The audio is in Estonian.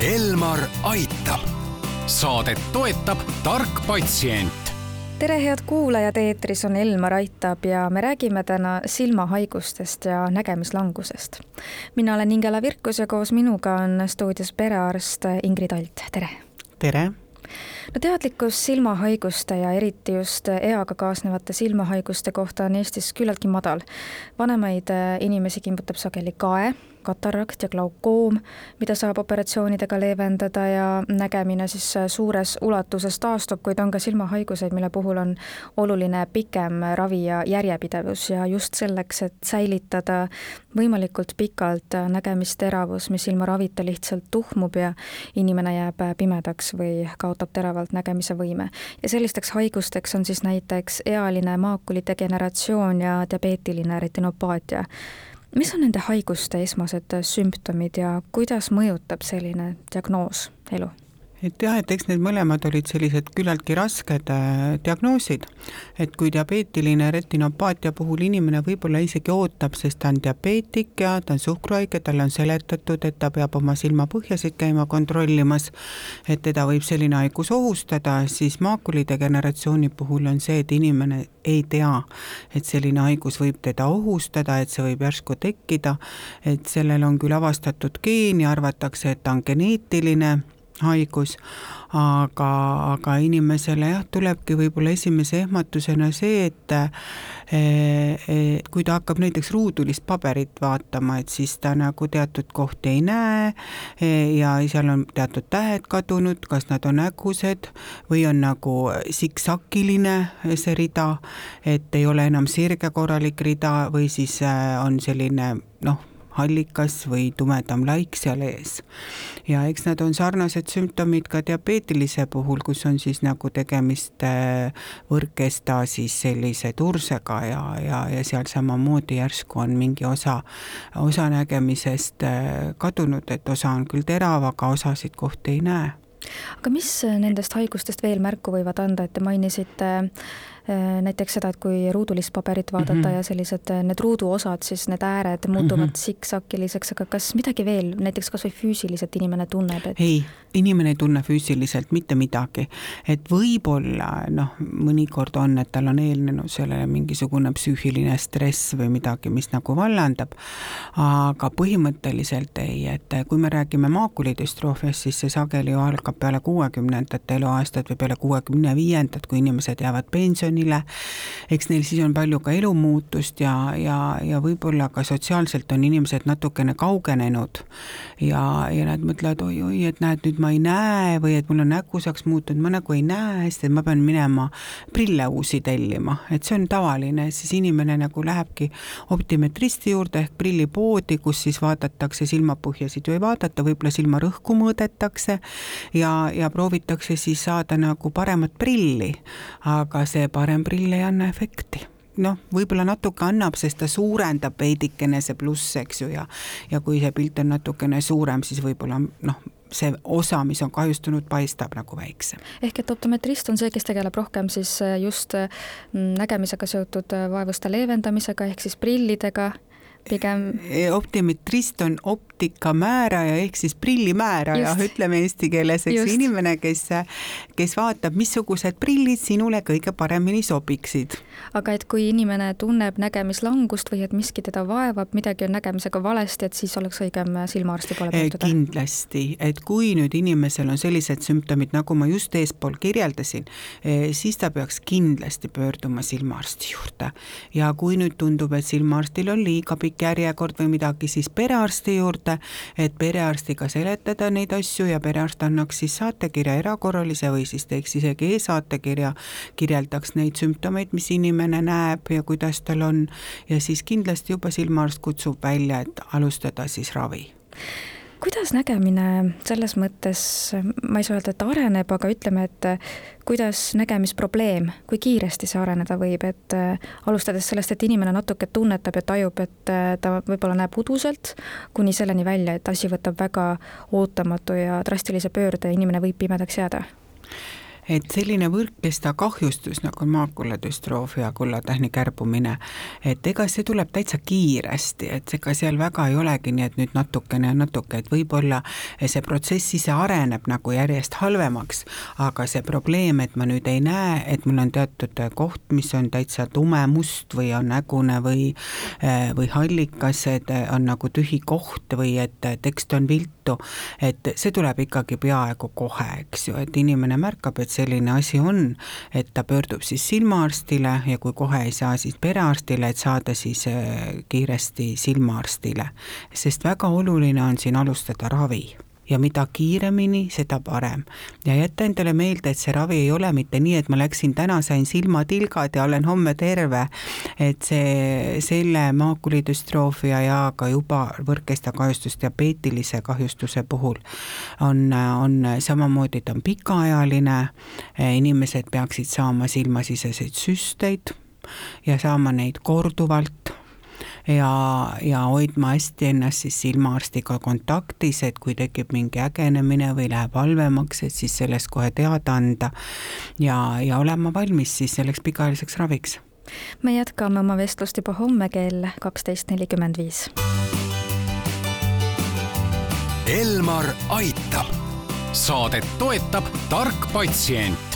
Elmar aitab. Saadet toetab tark patsient tere, head kuulajad, eetris on Elmar Aitab ja me räägime täna silmahaigustest ja nägemislangusest. mina olen Ingela Virkus ja koos minuga on stuudios perearst Ingrid Alt, tere! tere! no teadlikkus silmahaiguste ja eriti just eaga kaasnevate silmahaiguste kohta on Eestis küllaltki madal. vanemaid inimesi kimbutab sageli kae katarakt ja glaukoom, mida saab operatsioonidega leevendada ja nägemine siis suures ulatuses taastub, kuid on ka silmahaiguseid, mille puhul on oluline pikem ravi ja järjepidevus ja just selleks, et säilitada võimalikult pikalt nägemisteravus, mis ilma ravita lihtsalt tuhmub ja inimene jääb pimedaks või kaotab teravalt nägemise võime. ja sellisteks haigusteks on siis näiteks ealine maakuli degeneratsioon ja diabeetiline retinopaatia mis on nende haiguste esmased sümptomid ja kuidas mõjutab selline diagnoos elu? Et jah, et eks need mõlemad olid sellised küllaltki rasked äh, diagnoosid, et kui diabeetiline retinopaatia puhul inimene võib-olla isegi ootab, sest ta on diabeetik ja ta on suhkruhaige, talle on seletatud, et ta peab oma silmapõhjasid käima kontrollimas, et teda võib selline haigus ohustada, siis maakulidegeneratsiooni puhul on see, et inimene ei tea, et selline haigus võib teda ohustada, et see võib järsku tekkida, et sellel on küll avastatud geen ja arvatakse, et ta on geneetiline haigus, aga, aga inimesele jah, tulebki võib-olla esimese ehmatusena see, et et kui ta hakkab näiteks ruudulist paberit vaatama, et siis ta nagu teatud kohti ei näe ja seal on teatud tähed kadunud, kas nad on hägused või on nagu siksakiline see rida, et ei ole enam sirge korralik rida või siis on selline noh, hallikas või tumedam laik seal ees. ja eks nad on sarnased sümptomid ka diabeetilise puhul, kus on siis nagu tegemist äh, võrkesta siis sellise tursega ja, ja, ja seal samamoodi järsku on mingi osa, osa nägemisest äh, kadunud, et osa on küll terav, aga osasid kohti ei näe aga mis nendest haigustest veel märku võivad anda, et te mainisite Äh, näiteks seda, et kui ruudulist paberit vaadata mm -hmm. ja sellised äh, need ruuduosad, siis need ääred muutuvad mm -hmm. siksakiliseks, aga kas midagi veel, näiteks kas või füüsiliselt inimene tunneb, et ei, inimene ei tunne füüsiliselt mitte midagi. et võib-olla noh, mõnikord on, et tal on eelnenud sellele mingisugune psüühiline stress või midagi, mis nagu vallandab, aga põhimõtteliselt ei, et kui me räägime maakulidüstroofiast, siis see sageli ju algab peale kuuekümnendat eluaastat või peale kuuekümne viiendat, kui inimesed jäävad pensionile, pensionile. eks neil siis on palju ka elumuutust ja, ja, ja võib-olla ka sotsiaalselt on inimesed natukene kaugenenud. ja, ja nad mõtlevad oi-oi, et näed, nüüd ma ei näe või et mul on nägusaks muutunud, ma nagu ei näe hästi, et ma pean minema prille uusi tellima, et see on tavaline, siis inimene nagu lähebki optimetristi juurde ehk prillipoodi, kus siis vaadatakse silmapõhjasid ei vaadata, võib-olla silmarõhku mõõdetakse ja, ja proovitakse siis saada nagu paremat prilli. aga see parem prill ei anna efekti noh, võib-olla natuke annab, sest ta suurendab veidikene see pluss, eks ju, ja ja kui see pilt on natukene suurem, siis võib-olla noh, see osa, mis on kahjustunud, paistab nagu väiksem. ehk et optometrist on see, kes tegeleb rohkem siis just mm, nägemisega seotud vaevuste leevendamisega ehk siis prillidega pigem. E, optimetrist on optikamääraja ehk siis prillimääraja, ütleme eesti keeles, eks inimene, kes, kes vaatab, missugused prillid sinule kõige paremini sobiksid. aga et kui inimene tunneb nägemislangust või et miski teda vaevab, midagi on nägemisega valesti, et siis oleks õigem silmaarsti poole e, pöörduda? kindlasti, et kui nüüd inimesel on sellised sümptomid, nagu ma just eespool kirjeldasin, e, siis ta peaks kindlasti pöörduma silmaarsti juurde. ja kui nüüd tundub, et silmaarstil on liiga pikk pikk järjekord või midagi, siis perearsti juurde, et perearstiga seletada neid asju ja perearst annaks siis saatekirja erakorralise või siis teeks isegi e-saatekirja, kirjeldaks neid sümptomeid, mis inimene näeb ja kuidas tal on. Ja siis kindlasti juba silmaarst kutsub välja, et alustada siis ravi kuidas nägemine selles mõttes, ma ei saa öelda, et areneb, aga ütleme, et kuidas nägemisprobleem, kui kiiresti see areneda võib, et äh, alustades sellest, et inimene natuke tunnetab ja tajub, et äh, ta võib-olla näeb uduselt, kuni selleni välja, et asi võtab väga ootamatu ja drastilise pöörde ja inimene võib pimedaks jääda et selline võrkkesta kahjustus nagu on maakuladüstroofia, kullatähni kärbumine, et ega see tuleb täitsa kiiresti, et ega seal väga ei olegi nii, et nüüd natukene ja natuke, et võib-olla see protsess ise areneb nagu järjest halvemaks, aga see probleem, et ma nüüd ei näe, et mul on teatud koht, mis on täitsa tume must või on nägune või või hallikas, et on nagu tühi koht või et tekst on viltu, et see tuleb ikkagi peaaegu kohe, eks ju, et inimene märkab, et selline asi on, et ta pöördub siis silmaarstile ja kui kohe ei saa, siis perearstile, et saada siis äh, kiiresti silmaarstile. sest väga oluline on siin alustada ravi ja mida kiiremini, seda parem. ja jätta endale meelde, et see ravi ei ole mitte nii, et ma läksin täna, sain silmatilgad ja olen homme terve, et see, selle maakulidüstroofia ja ka juba võrkesta kahjustus diabeetilise kahjustuse puhul on, on samamoodi, ta on pikaajaline, inimesed peaksid saama silmasiseseid süsteid ja saama neid korduvalt ja, ja hoidma hästi ennast siis silmaarstiga kontaktis, et kui tekib mingi ägenemine või läheb halvemaks, et siis sellest kohe teada anda ja, ja olema valmis siis selleks pikaajaliseks raviks. me jätkame oma vestlust juba homme kell kaksteist nelikümmend viis. Elmar aitab. saadet toetab tark patsient